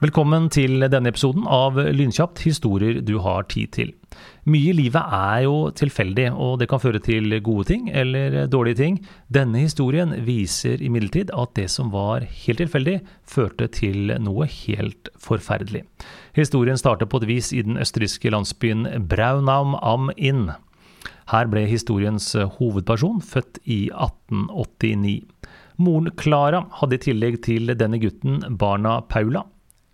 Velkommen til denne episoden av Lynkjapt historier du har tid til. Mye i livet er jo tilfeldig, og det kan føre til gode ting eller dårlige ting. Denne historien viser imidlertid at det som var helt tilfeldig, førte til noe helt forferdelig. Historien starter på et vis i den østerrikske landsbyen Braunam am Inn. Her ble historiens hovedperson født i 1889. Moren Klara hadde i tillegg til denne gutten barna Paula,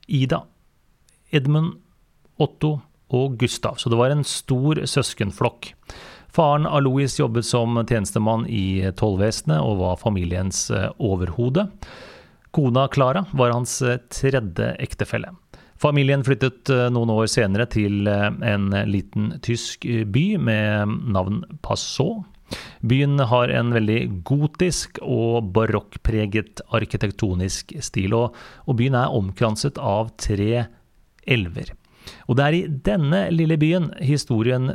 Ida, Edmund, Otto og Gustav, så det var en stor søskenflokk. Faren Alois jobbet som tjenestemann i tollvesenet og var familiens eh, overhode. Kona Klara var hans eh, tredje ektefelle. Familien flyttet eh, noen år senere til en liten tysk by med navn Passau. Byen har en veldig gotisk og barokkpreget arkitektonisk stil, og, og byen er omkranset av tre elver. Og det er i denne lille byen historien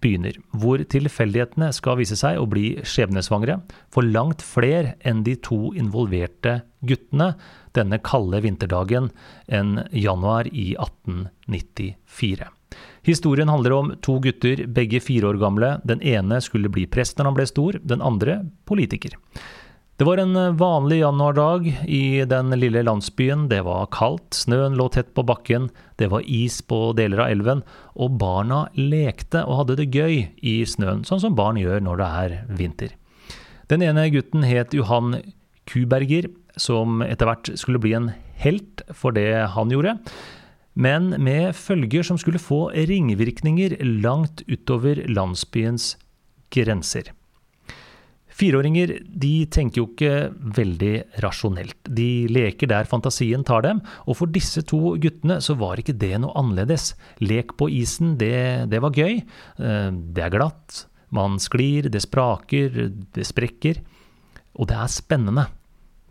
begynner, hvor tilfeldighetene skal vise seg å bli skjebnesvangre for langt flere enn de to involverte guttene denne kalde vinterdagen en januar i 1894. Historien handler om to gutter, begge fire år gamle. Den ene skulle bli prest når han ble stor, den andre politiker. Det var en vanlig januardag i den lille landsbyen. Det var kaldt, snøen lå tett på bakken, det var is på deler av elven, og barna lekte og hadde det gøy i snøen, sånn som barn gjør når det er vinter. Den ene gutten het Johan Kuberger, som etter hvert skulle bli en helt for det han gjorde, men med følger som skulle få ringvirkninger langt utover landsbyens grenser. Fireåringer de tenker jo ikke veldig rasjonelt. De leker der fantasien tar dem, og for disse to guttene så var ikke det noe annerledes. Lek på isen, det, det var gøy. Eh, Det er glatt, man sklir, det spraker, det sprekker. Og det er spennende.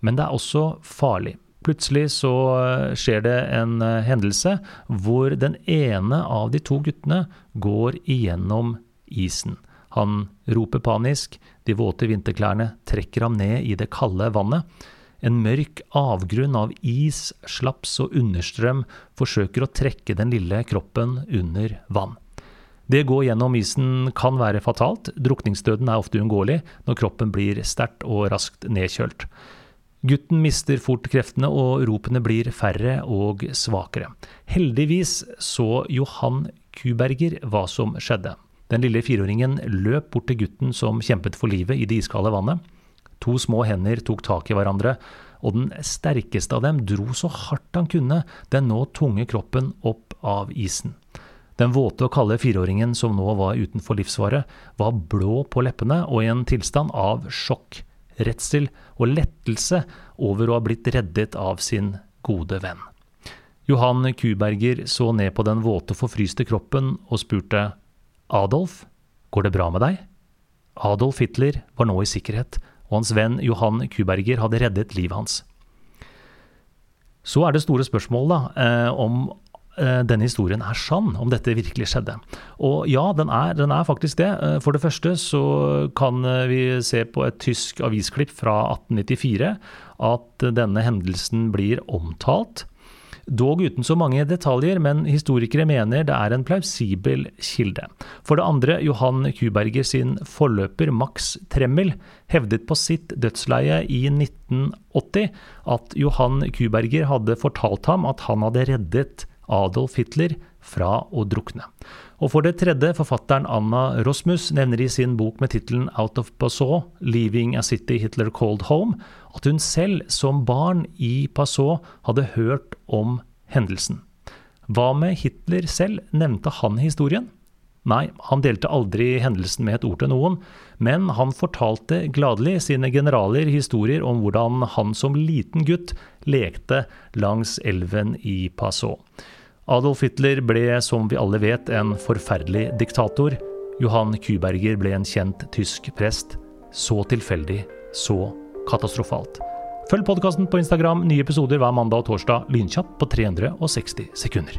Men det er også farlig. Plutselig så eh, skjer det en eh, hendelse hvor den ene av de to guttene går igjennom isen. Han roper panisk, de våte vinterklærne trekker ham ned i det kalde vannet. En mørk avgrunn av is, slaps og understrøm forsøker å trekke den lille kroppen under vann. Det å gå gjennom isen kan være fatalt, drukningsdøden er ofte uunngåelig når kroppen blir sterkt og raskt nedkjølt. Gutten mister fort kreftene, og ropene blir færre og svakere. Heldigvis så Johan Kuberger hva som skjedde. Den lille fireåringen løp bort til gutten som kjempet for livet i det iskalde vannet. To små hender tok tak i hverandre, og den sterkeste av dem dro så hardt han kunne den nå tunge kroppen opp av isen. Den våte og kalde fireåringen som nå var utenfor livsfare, var blå på leppene og i en tilstand av sjokk, redsel og lettelse over å ha blitt reddet av sin gode venn. Johan Kuberger så ned på den våte, forfryste kroppen og spurte Adolf, går det bra med deg? Adolf Hitler var nå i sikkerhet, og hans venn Johan Kuberger hadde reddet livet hans. Så er det store spørsmålet eh, om denne historien er sann, om dette virkelig skjedde. Og ja, den er, den er faktisk det. Eh, For det første så kan eh, vi se på et tysk avisklipp fra 1894 at denne hendelsen blir omtalt. Dog uten så mange detaljer, men historikere mener det er en plausibel kilde. For det andre, Johan Kuberger sin forløper Max Tremmel hevdet på sitt dødsleie i 1980 at Johan Kuberger hadde fortalt ham at han hadde reddet Adolf Hitler fra å drukne. Og for det tredje, forfatteren Anna Rosmus nevner i sin bok med tittelen Out of Passau, Leaving a City Hitler Called Home, at hun selv som barn i Passau hadde hørt om hendelsen. Hva med Hitler selv, nevnte han historien? Nei, han delte aldri hendelsen med et ord til noen, men han fortalte gladelig sine generaler historier om hvordan han som liten gutt lekte langs elven i Passau. Adolf Hitler ble, som vi alle vet, en forferdelig diktator. Johan Kyberger ble en kjent tysk prest. Så tilfeldig, så katastrofalt. Følg podkasten på Instagram, nye episoder hver mandag og torsdag lynkjapt på 360 sekunder.